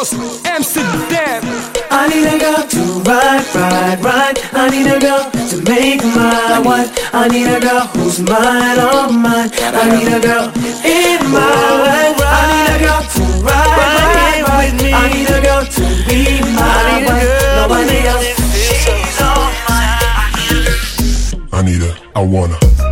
Ross, Amsterdam. I need a girl to ride, ride, ride. I need a girl to make my wife. I need a girl who's mine, all mine. I need a girl in my life. I need a girl to ride, ride, ride. with me. I need a girl to be my wife. Nobody else. She's all mine. I need a, I wanna.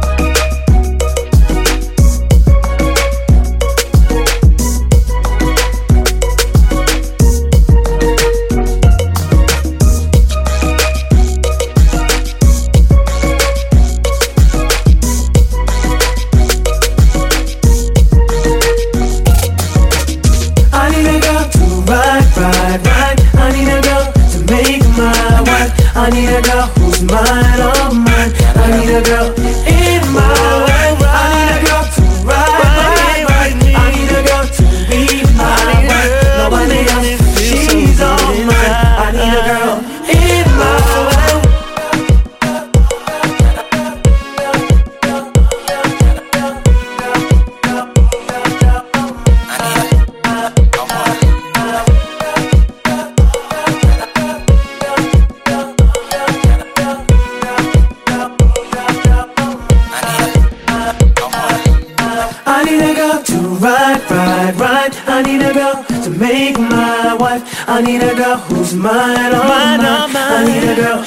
make my wife. I need a girl who's mine, all mine, oh, mine. I need a girl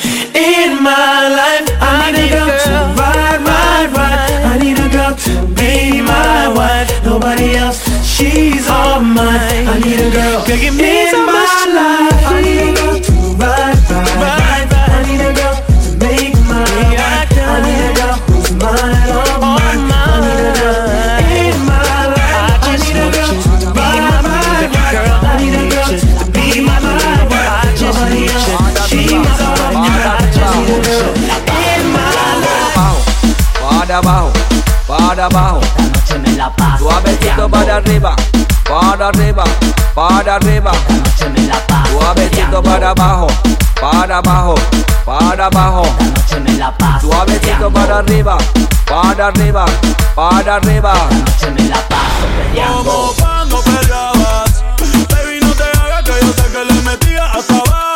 in my life. I need a girl to ride, ride, ride. I need a girl to be my wife. Nobody else, she's all mine. I need a girl. In my abajo, para abajo. La noche me la paso. Suavecito para arriba, para arriba, para arriba. La noche me la paso. Suavecito para abajo, para abajo, para abajo. La noche me la paso. Suavecito para arriba, para arriba, para arriba. La noche me la paso peleando. Como cuando peleabas, baby no te hagas que yo sé que le metía hasta abajo.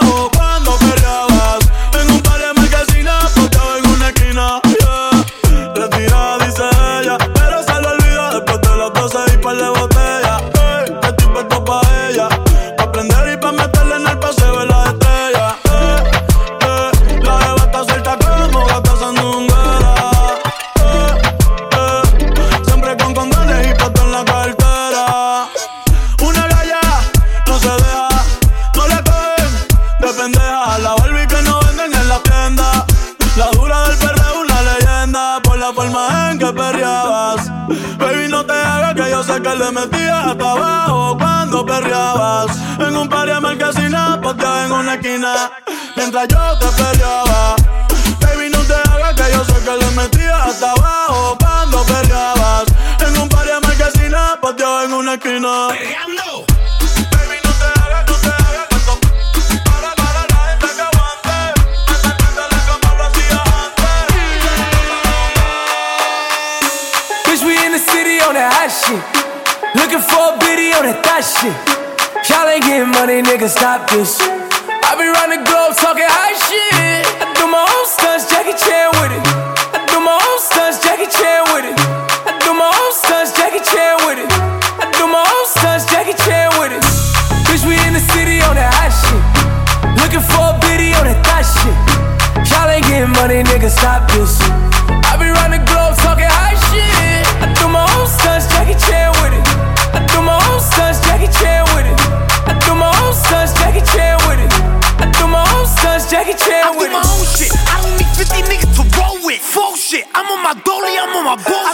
Jackie Chan I do my own shit. I don't need 50 niggas to roll with. Full shit. I'm on my dolly, I'm on my bull.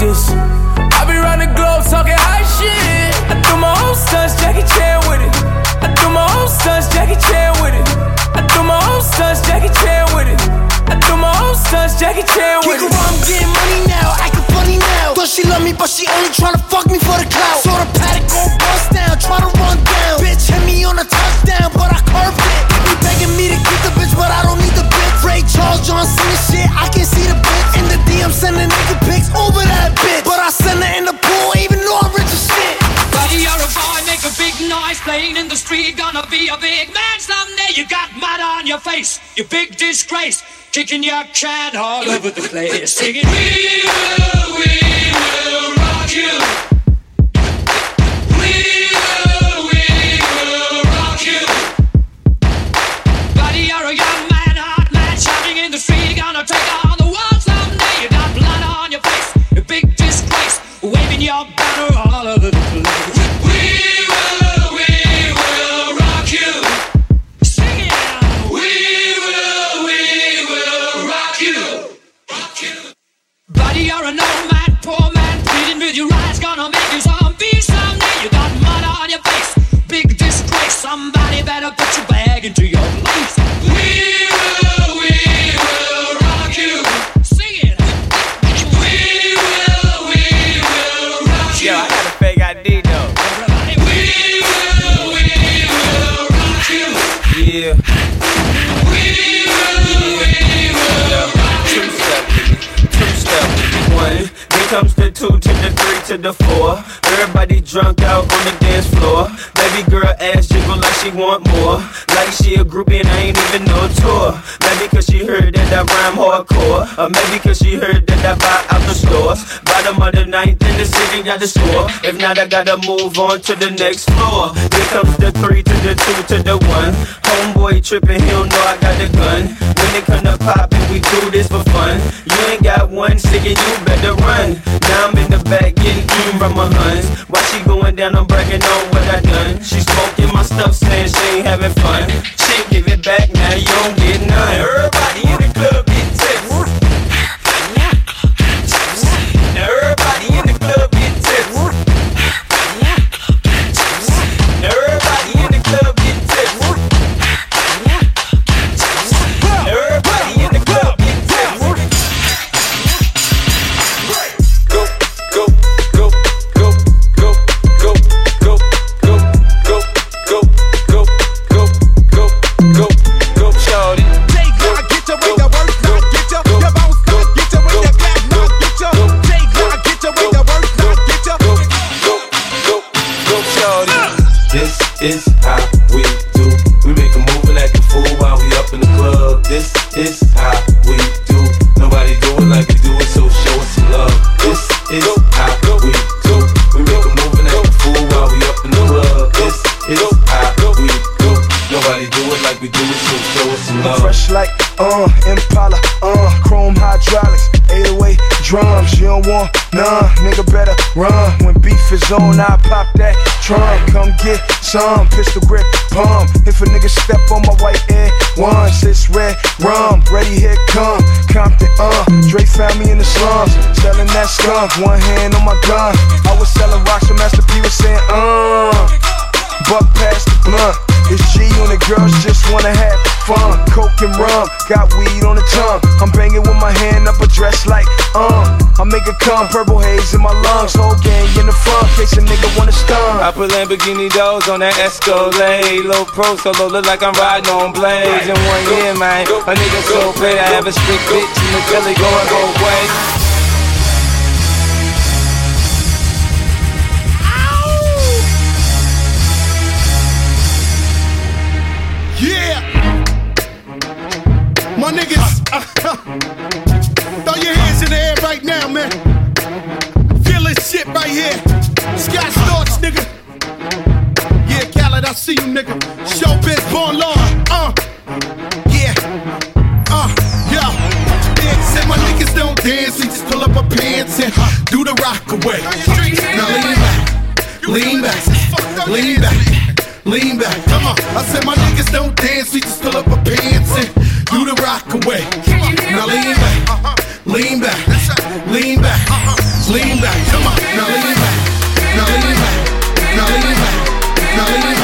This. Face, you big disgrace. Kicking your can all over the place. Singing, We will, we will rock you. In the score. If not, I gotta move on to the next floor. Here comes the three to the two to the one. Homeboy tripping, he don't know I got the gun. When it come to poppin', we do this for fun. You ain't got one ticket, you better run. Now I'm in the back getting eaten from my huns. While she going down, I'm bragging on what I done. She smoking my stuff, saying she ain't having fun. Some pistol grip pump. If a nigga step on my white air once, it's red rum. Ready, here come Compton, uh. Dre found me in the slums, selling that skunk. One hand on my gun. I was selling rocks, so Master P was saying, uh. Buck. It's G and the girls just wanna have fun. Coke and rum, got weed on the tongue. I'm banging with my hand up a dress like, uh. I make it come, purple haze in my lungs. Whole gang in the front, case a nigga wanna stun. I put Lamborghini doors on that Escalade. Low pro solo, look like I'm riding on blades. In one year, man, a nigga so paid. I have a strict bitch in the belly going both ways. throw your hands in the air right now, man. Feel this shit right here. Scott Storch, nigga. Yeah, Khaled, I see you, nigga. Showbiz, born law. Uh, yeah. Uh, yo. Big said my niggas don't dance, we just pull up our pants and do the rock away. Now lean back, lean back, lean back, lean back. Come on. I said my niggas don't dance, we just pull up our pants and do the rock away. Now lean back, lean back, lean back, lean back. Come on, now lean back, now lean back, now lean back, now lean back,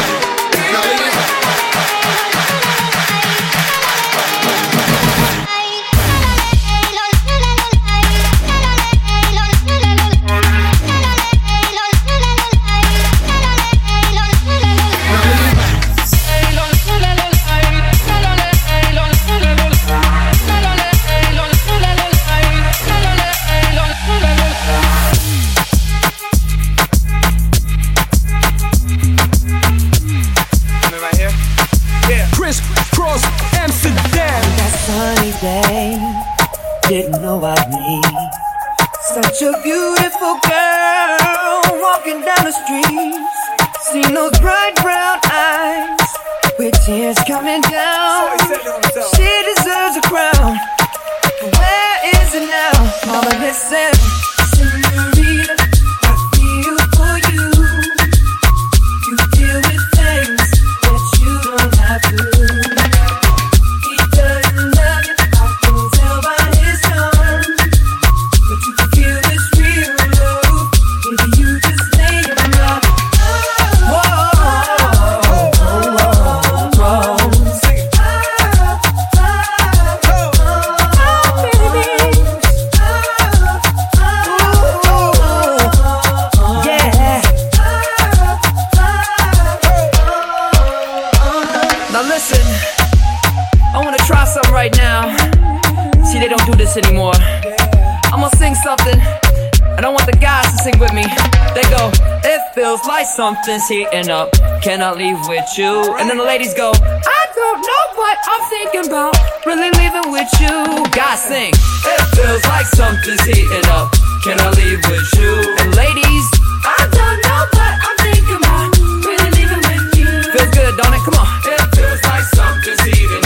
They go, it feels like something's heating up. Can I leave with you? And then the ladies go, I don't know what I'm thinking about. Really leaving with you. Guys sing, it feels like something's heating up. Can I leave with you? And ladies, I don't know what I'm thinking about. Really leaving with you. Feels good, don't it? Come on. It feels like something's heating up.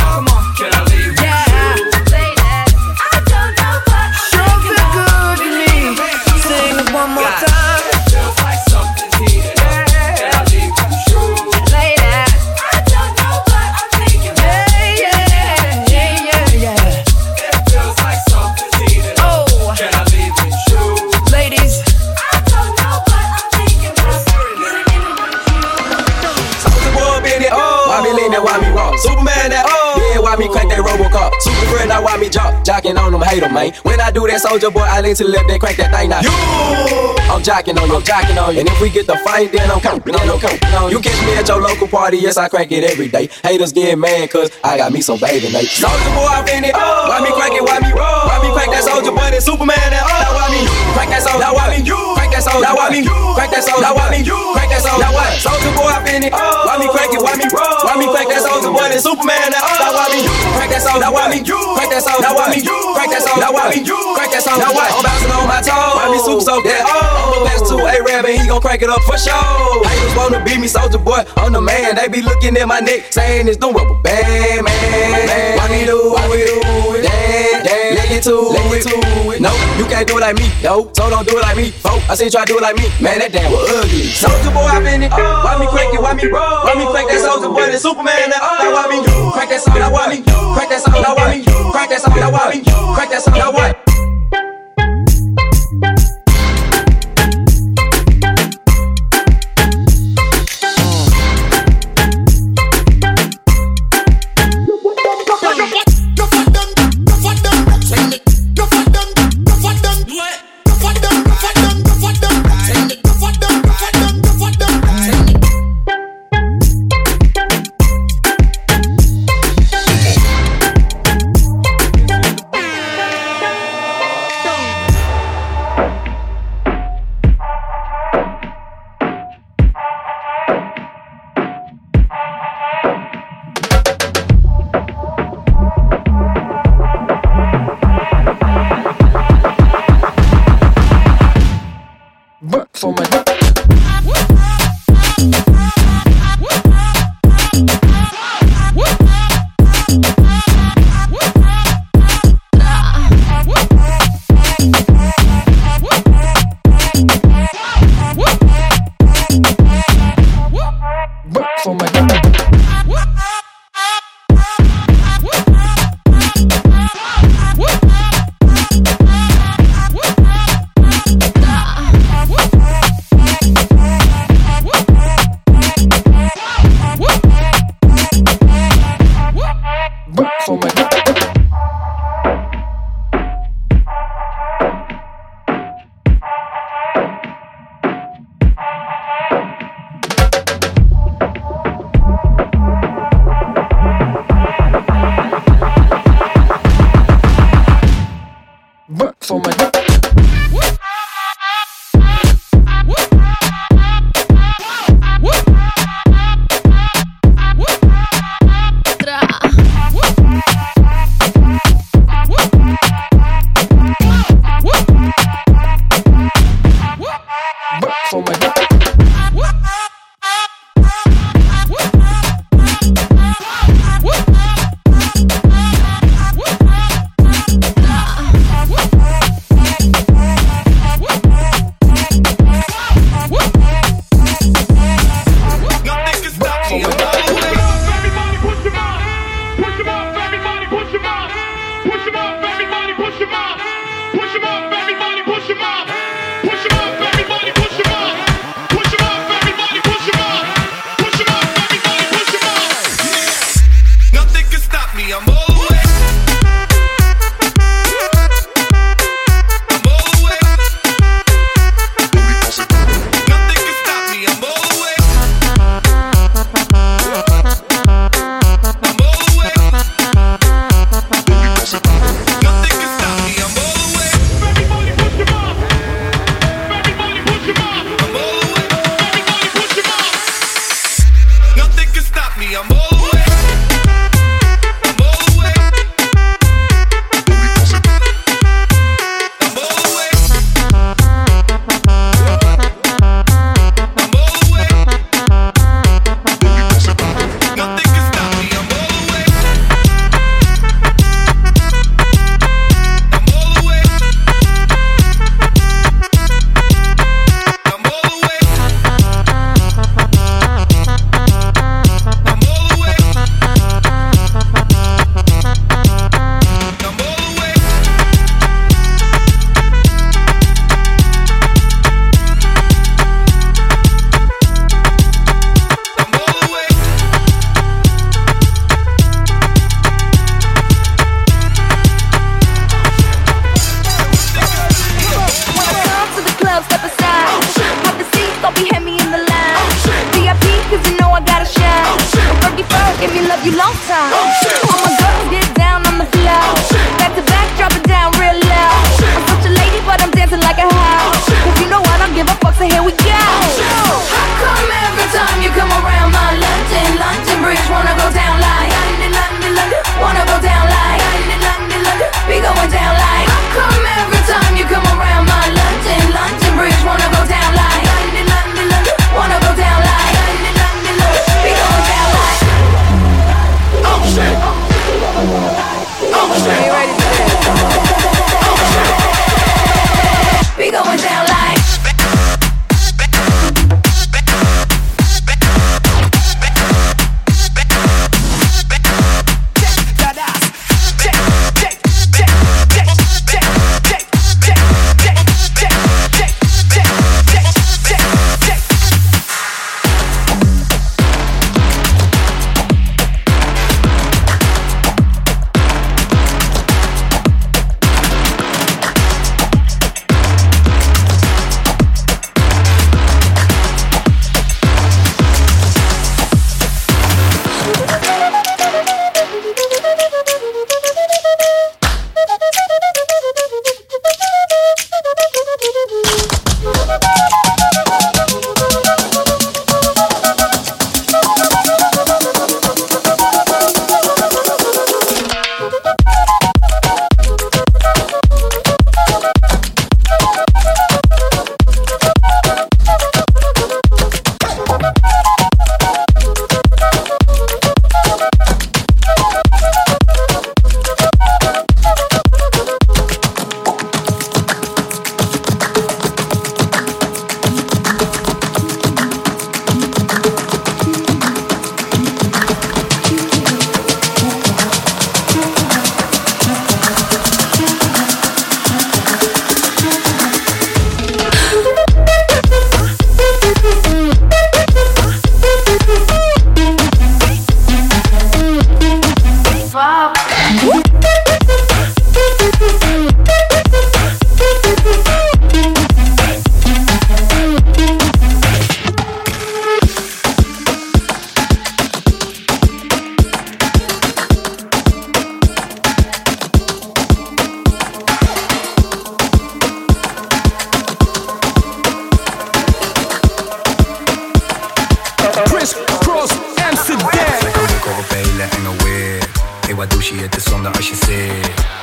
Man. When I do that, soldier boy, I lean to the left, then crack that thing. You! I'm jocking on you, I'm jocking on you. And if we get the fight, then I'm counting on you, counting on you. You catch me at your local party, yes, I crank it every day. Haters get mad, cause I got me some baby mate. Soldier boy, I'm in it, oh. Why me crack it, why me roll? Why me crack that soldier boy, that Superman that, oh. Now why me crack that soldier, now why me crack that soldier, now why me crack that soldier, now why me crack that soldier, now what? Soldier boy, I been it, oh. Why me crack it, why me roll? Why me crack that soldier boy, that Superman that, oh. Now why me crack that soldier, now why me crack that soldier, now why me crack that soldier, now why me crack that soldier, now what? I'm bouncing on my toes. Why me super so that, oh. I'm a best to a rap and he gon' crank it up for sure. Haters wanna beat me, soldier boy, I'm the man. They be looking at my neck, saying it's no rubber band, man. Why me do, why we do it? Damn, let it to it, to it. No, you can't do it like me, yo. So don't do it like me, folk. I say try to do it like me, man. That damn was ugly. Soldier boy, I been it. Oh. Why me crank it? Why me roll? Why me crank that soldier boy? The Superman. That, oh. now why me crank that song? Now why me crank that song? Now why me crank that song? Now why me crank that song? Now what?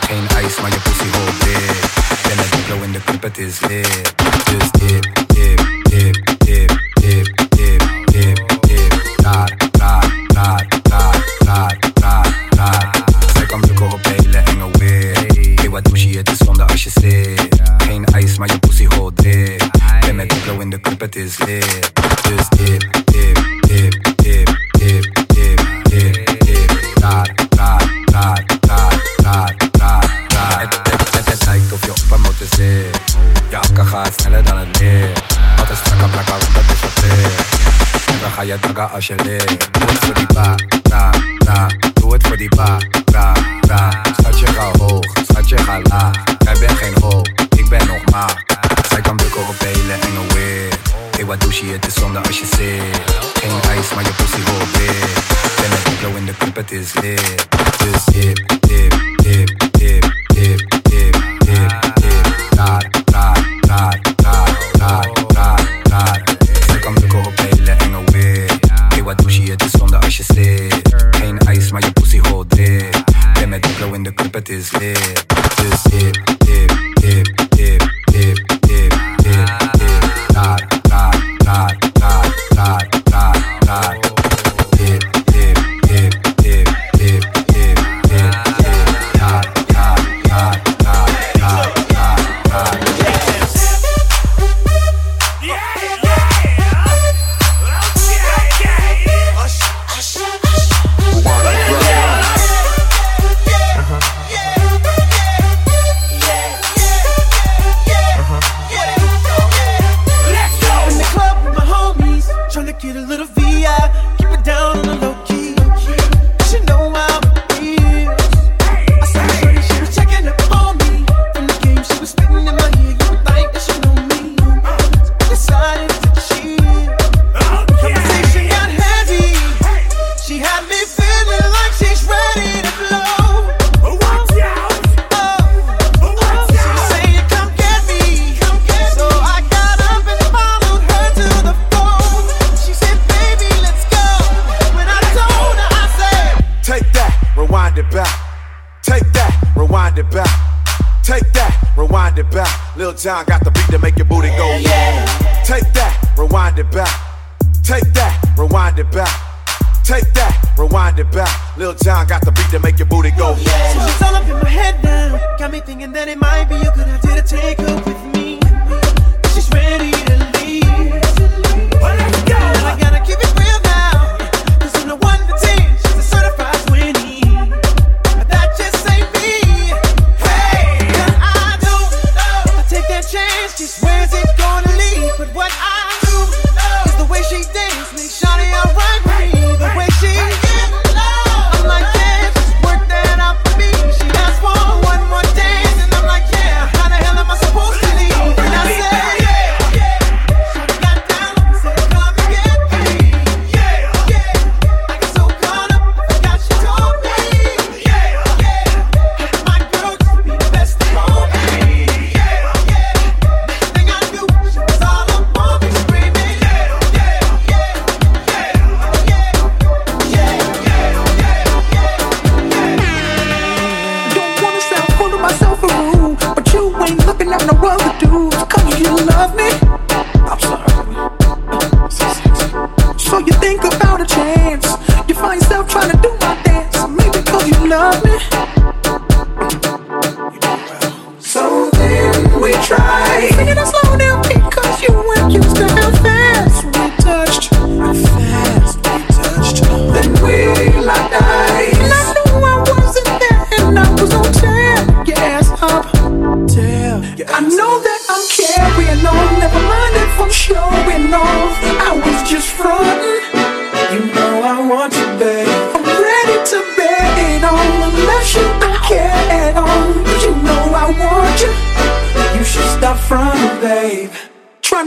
Geen ijs, maar je pussy hole dik. Ben het blow in de cup, het is lit. Dus dip, dip, dip, dip, dip, dip, dip, dip. Raar, raar, raar, raar, raar, raar, raar. Zij kan drukken op hele enge weer. Hey, wat douche, het is zonde als je zit. Geen ijs, maar je pussy hole dik. Ben het de in de cup, het is lit. zaga als je leert. Doe het voor die ba, ra, ra. Doe het voor die ba, ra, ra. Schat je ga hoog, schat je ga laag. Jij bent geen ho, ik ben nog maar. Zij kan bukken op belen en een weer. Hey, wat douche het is zonde als je zit. Geen ijs, maar je pussy hoort weer. Ben met een in de club, het is leer.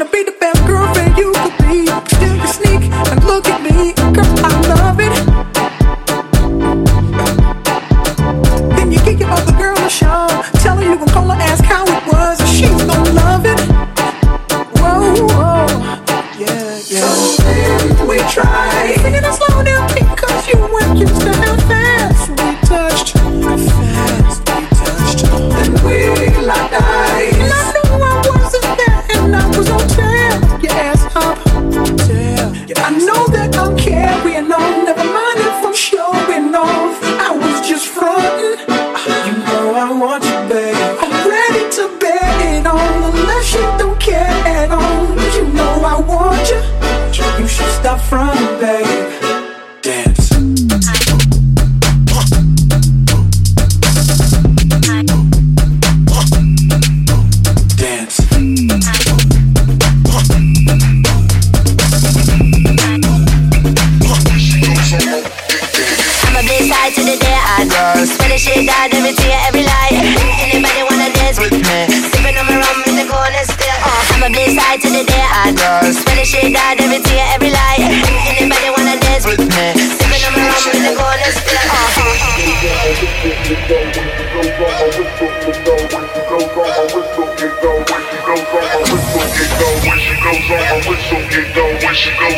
trying to be the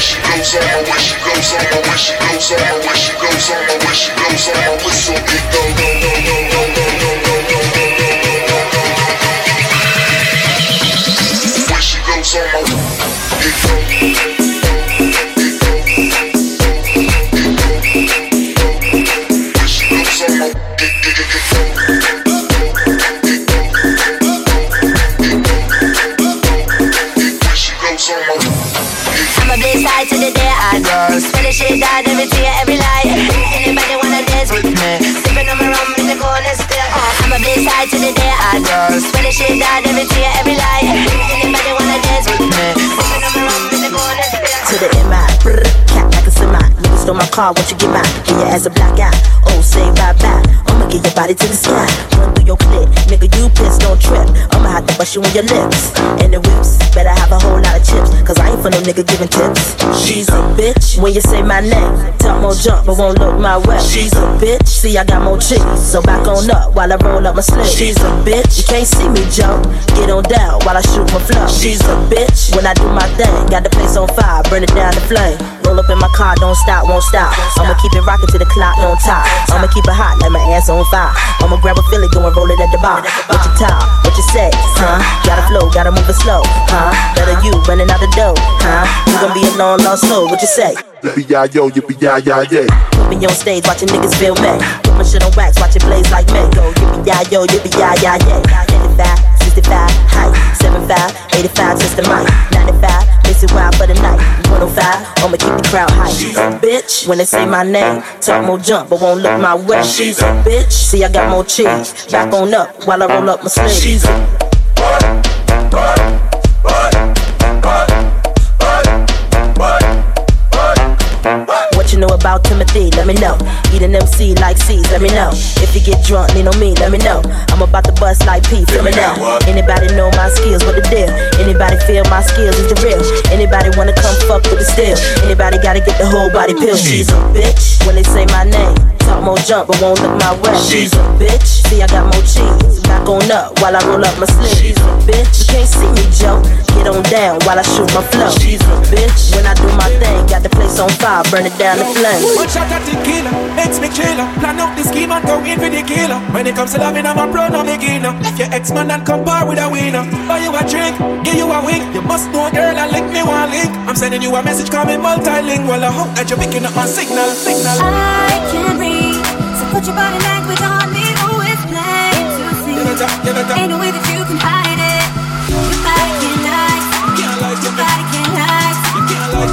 I'm a Out every tear, every lie. Anybody wanna dance with me? To the MI. Brr, cat like a semi. Nigga stole my car, what you get mine? Get your ass a black eye. Oh, say bye bye. Get your body to the sky. Run through your clip. Nigga, you piss, don't trip. I'ma have to bust you on your lips. And the whips, better have a whole lot of chips. Cause I ain't for no nigga giving tips. She's a bitch. When you say my name, talk more jump, but won't look my way. She's a bitch. See, I got more cheese. So back on up while I roll up my sleeve. She's a bitch. You can't see me jump. Get on down while I shoot my flow. She's a bitch. When I do my thing, got the place on fire, burn it down the flame. Roll up in my car, don't stop, won't stop. I'ma keep it rocking till the clock don't top. I'ma keep it hot like my ass on fire. I'ma grab a Philly, go and roll it at the bar. What you talk? What you say? Huh? Gotta flow, gotta move it slow. Huh? Better you running out the door. Huh? You gon' be a long lost soul. What you say? Yippee-yi-yo, yippee-yi-yi-yay. Put me on stage, watching niggas feel me. Put my shit on wax, watch it blaze like me. Go yippee-yi-yo, yippee-yi-yi-yay. 85, 65, height. 75, 85, since the mic. 95, miss wild for the night. 105, I'ma keep the crowd high. She's a bitch. When they say my name, talk more jump, but won't look my way. She's a bitch. See, I got more cheese. Back on up while I roll up my sleeves. She's a What about Timothy? Let me know. Eat an MC like C's, let me know. If you get drunk, lean on me, let me know. I'm about to bust like P, feel me now. Anybody know my skills, what the deal? Anybody feel my skills is the real? Anybody wanna come fuck with the steel? Anybody gotta get the whole body pill? She's a bitch. When they say my name, talk more jump, but won't look my way. She's a bitch. See, I got more cheese. Back on up while I roll up my sleeves. She's a bitch. You can't see me, Joe. Get on down while I shoot my flow. She's a bitch. When I do my thing, got the place on fire, burn it down the flame. One shot at the killer, makes me killer. Plan out the scheme and go in for the killer. When it comes to loving, I'm a pro, no beginner. Left your ex-man and compare with a winner. Buy you a drink, give you a wink. You must know, girl, I link me one link. I'm sending you a message, call me multilingual. I hope that you're picking up my signal, signal. I can read, so put your body language on me. Oh, it's plain to see. Ain't no way that you can hide it. Your body can lie. Your body can lie.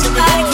Your body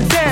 today.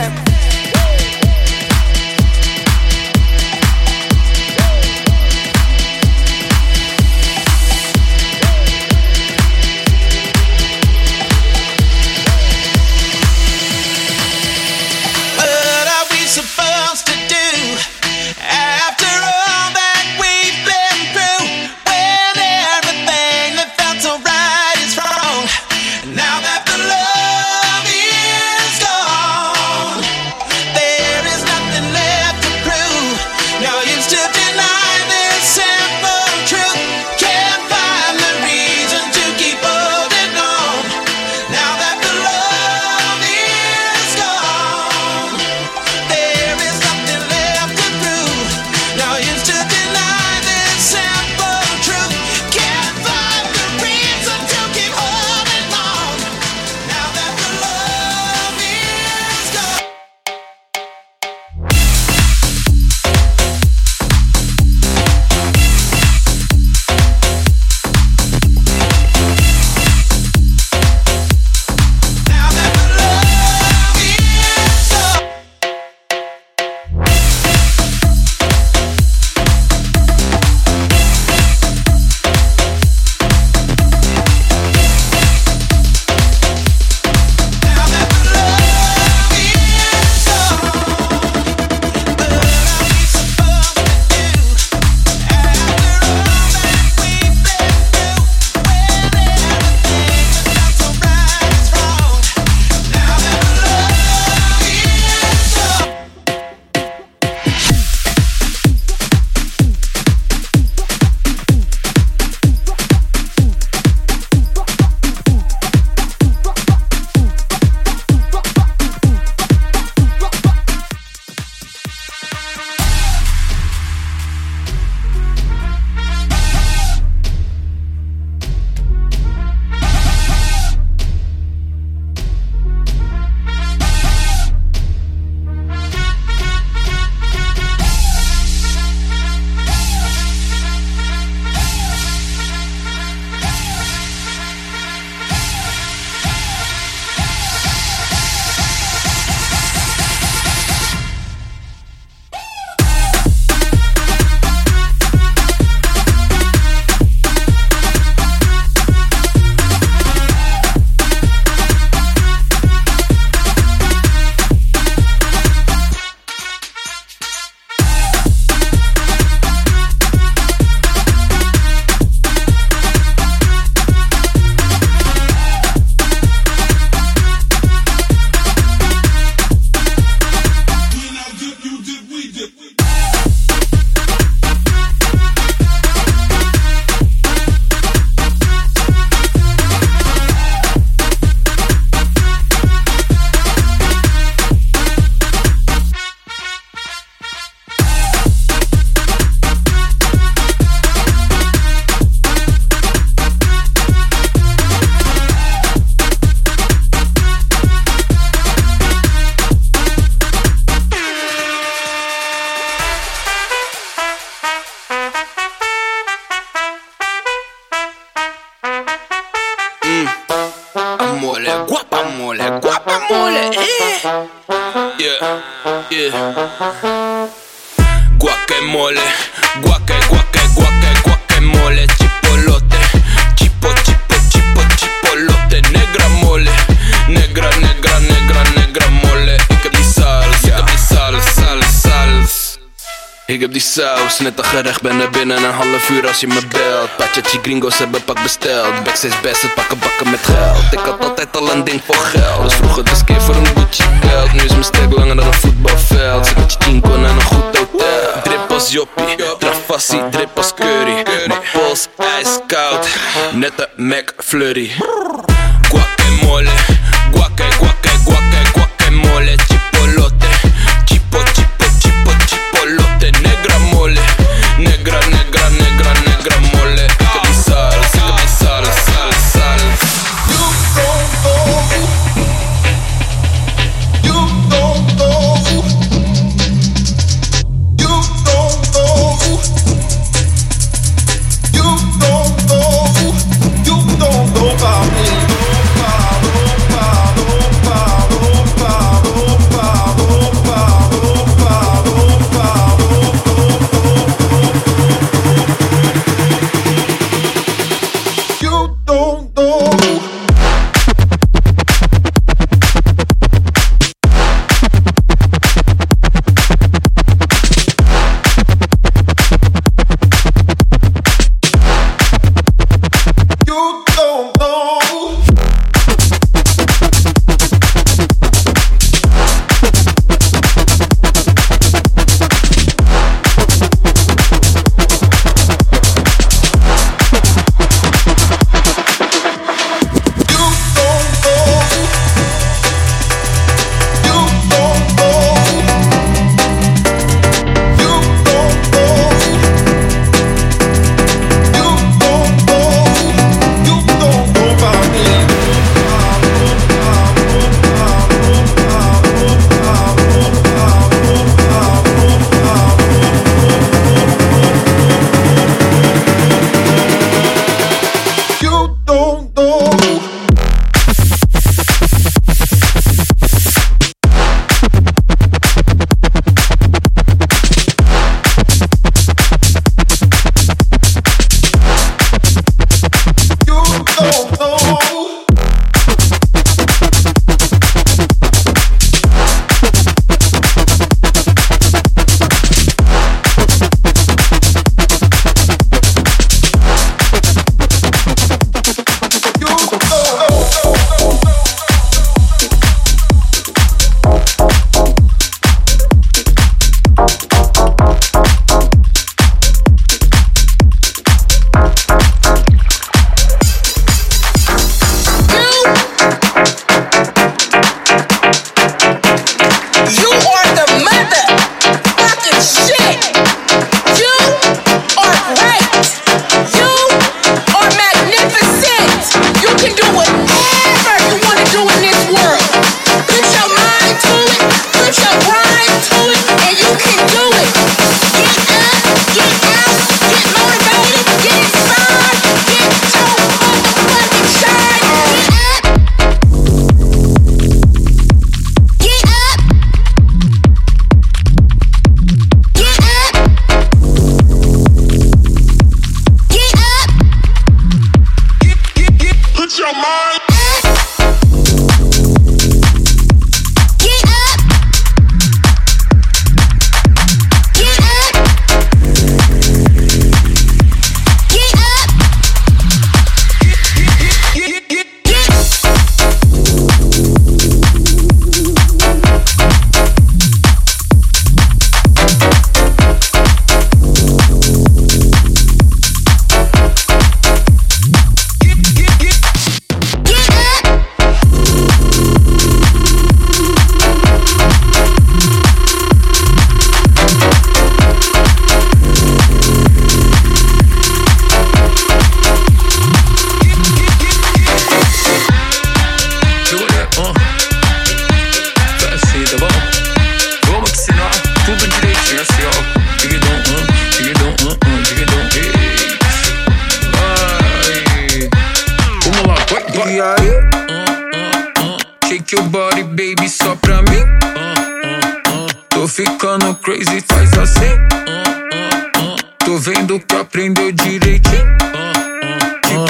net een gerecht, ben er binnen een half uur als je me belt. Pachachi gringos hebben pak besteld. Backstage best het pakken bakken met geld. Ik had altijd al een ding voor geld. Dus vroeger het was keer voor een Gucci belt Nu is mijn stek langer dan een voetbalveld. Zit met je een goed hotel. Drip als joppie, trafassie, drip als curry. Mijn pols ijskoud, net een McFlurry.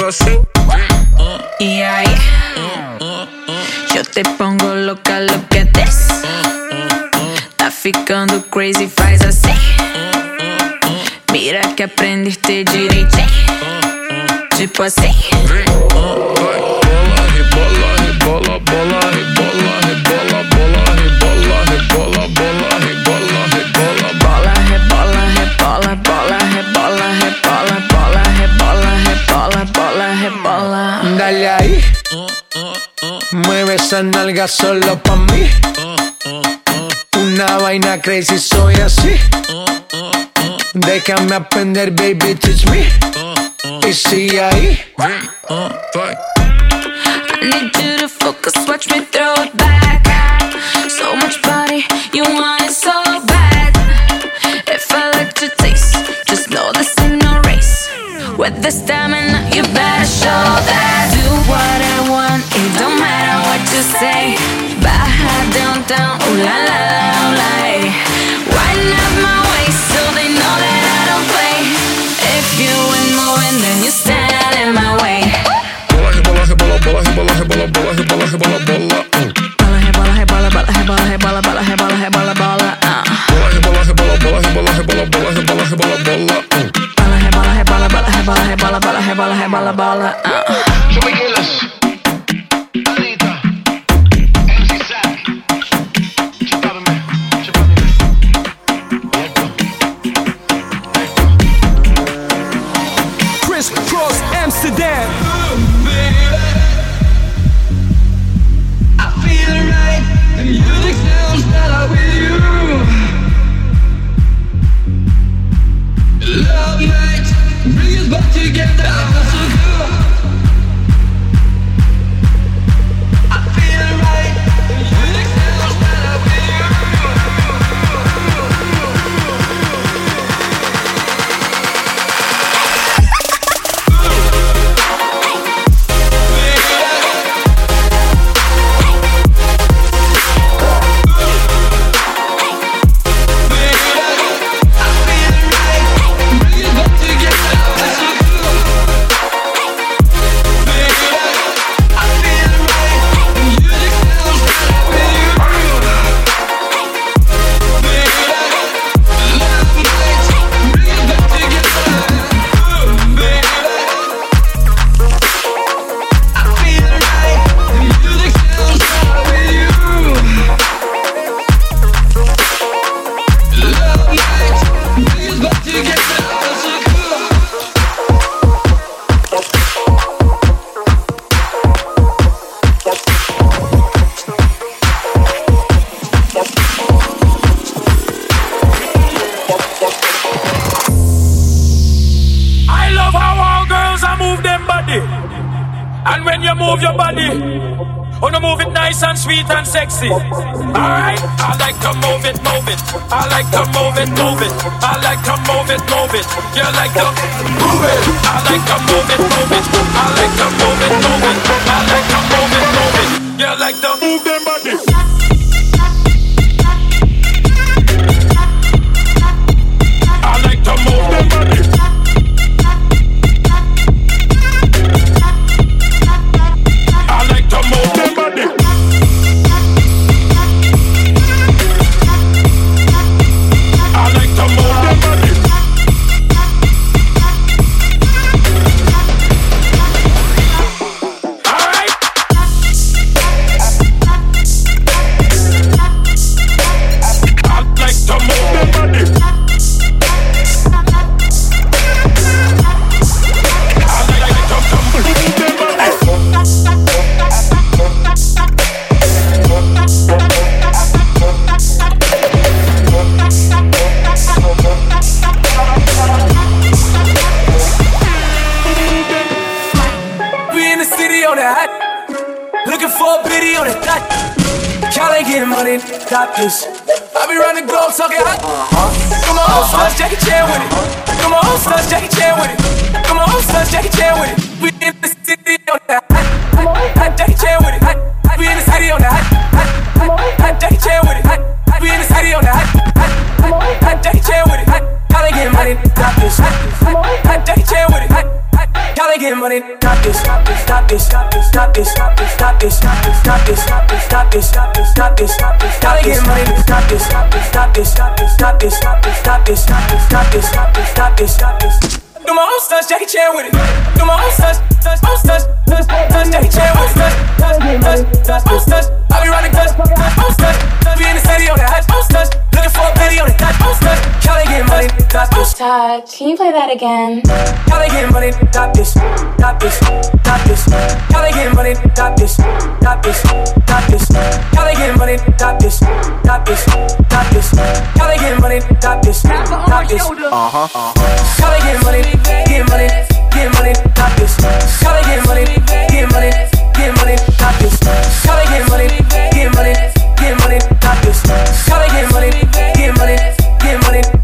Tipo assim. Y ahí yo te pongo loca, look at this. Tá ficando crazy, faz assim. Mira que aprendiste direitinho. Tipo assim. Rebola, rebola, bola, rebola, rebola, Dale ahí. Mueve esa nalga solo pa' mí. Una vaina crazy, soy así. Déjame aprender, baby, teach me. Y sigue ahí. I need you to focus, watch me throw it back. So much body, you want it so bad. If I let you taste, just know this ain't no race. With the stamina, you better show that. Matter what you say. Baja down, down, ooh la la la, ooh la. eh. Wind up my waist so they know that I don't play. If you win ain't moving, then you stand in my way. Bola, rebola, rebola, bola, rebola, bola, rebola, rebola, bola, rebola, bola. Rebola, rebola, rebola, rebola, rebola, rebola, rebola, bola. ah. Bola, rebola, rebola, bola, rebola, rebola, bola, rebola, rebola, bola. Bola, rebola, rebola, bola, rebola, rebola, bola, rebola, rebola, bola. ah. Chris sweet and sexy. Alright, I like to move it, move it. I like to move it, move it. I like to move it, move it. You like to move it. I like to move it, move it. I like to move it, move it. I like to move it, move it. You like to move them body. getting money, got. I be running gold, talking hot. Come on, slash Jackie Chan with it. Come on, slash Jackie Chan with it. Come on, slash Jackie Chan with it. We in the city on that hot, hot, Jackie Chan with it. We in the city on that hot, hot, hot, Jackie Chan with it. We in the city on that hot, hot, hot, Jackie Chan with it. Hot, gotta money, got this. Hot, hot Jackie Chan stop this, stop this, stop this, stop this, stop this, stop this, stop this, stop this, stop this, stop this, stop this, stop this, stop this, stop this, money? Stop this, stop this, stop this, stop this, stop this, stop this, stop this, stop this, stop this, stop this, stop this, stop this. Do my own stunts, Jackie Chan with it. Do my own stunts, stunts, own stunts, stunts, stunts, Jackie Chan with it. Stunts, stunts, stunts, own stunts. I be running guns, own stunts. We in the city on that hot, own stunts. Looking for a penny on the dot, own stunts. Cali getting money, stop this. Touch, can you play that again? Cali getting money, stop this, stop this, stop this. Cali getting money, stop this, stop this, stop this. Cali getting money, stop this, stop this, stop this. Cali getting money, stop this, stop this. Uh huh. Cali getting get money, get money, not this. Gotta get money, get money, get money, not this. Gotta get money, get money, get money, not this. Gotta get money, get money, get money.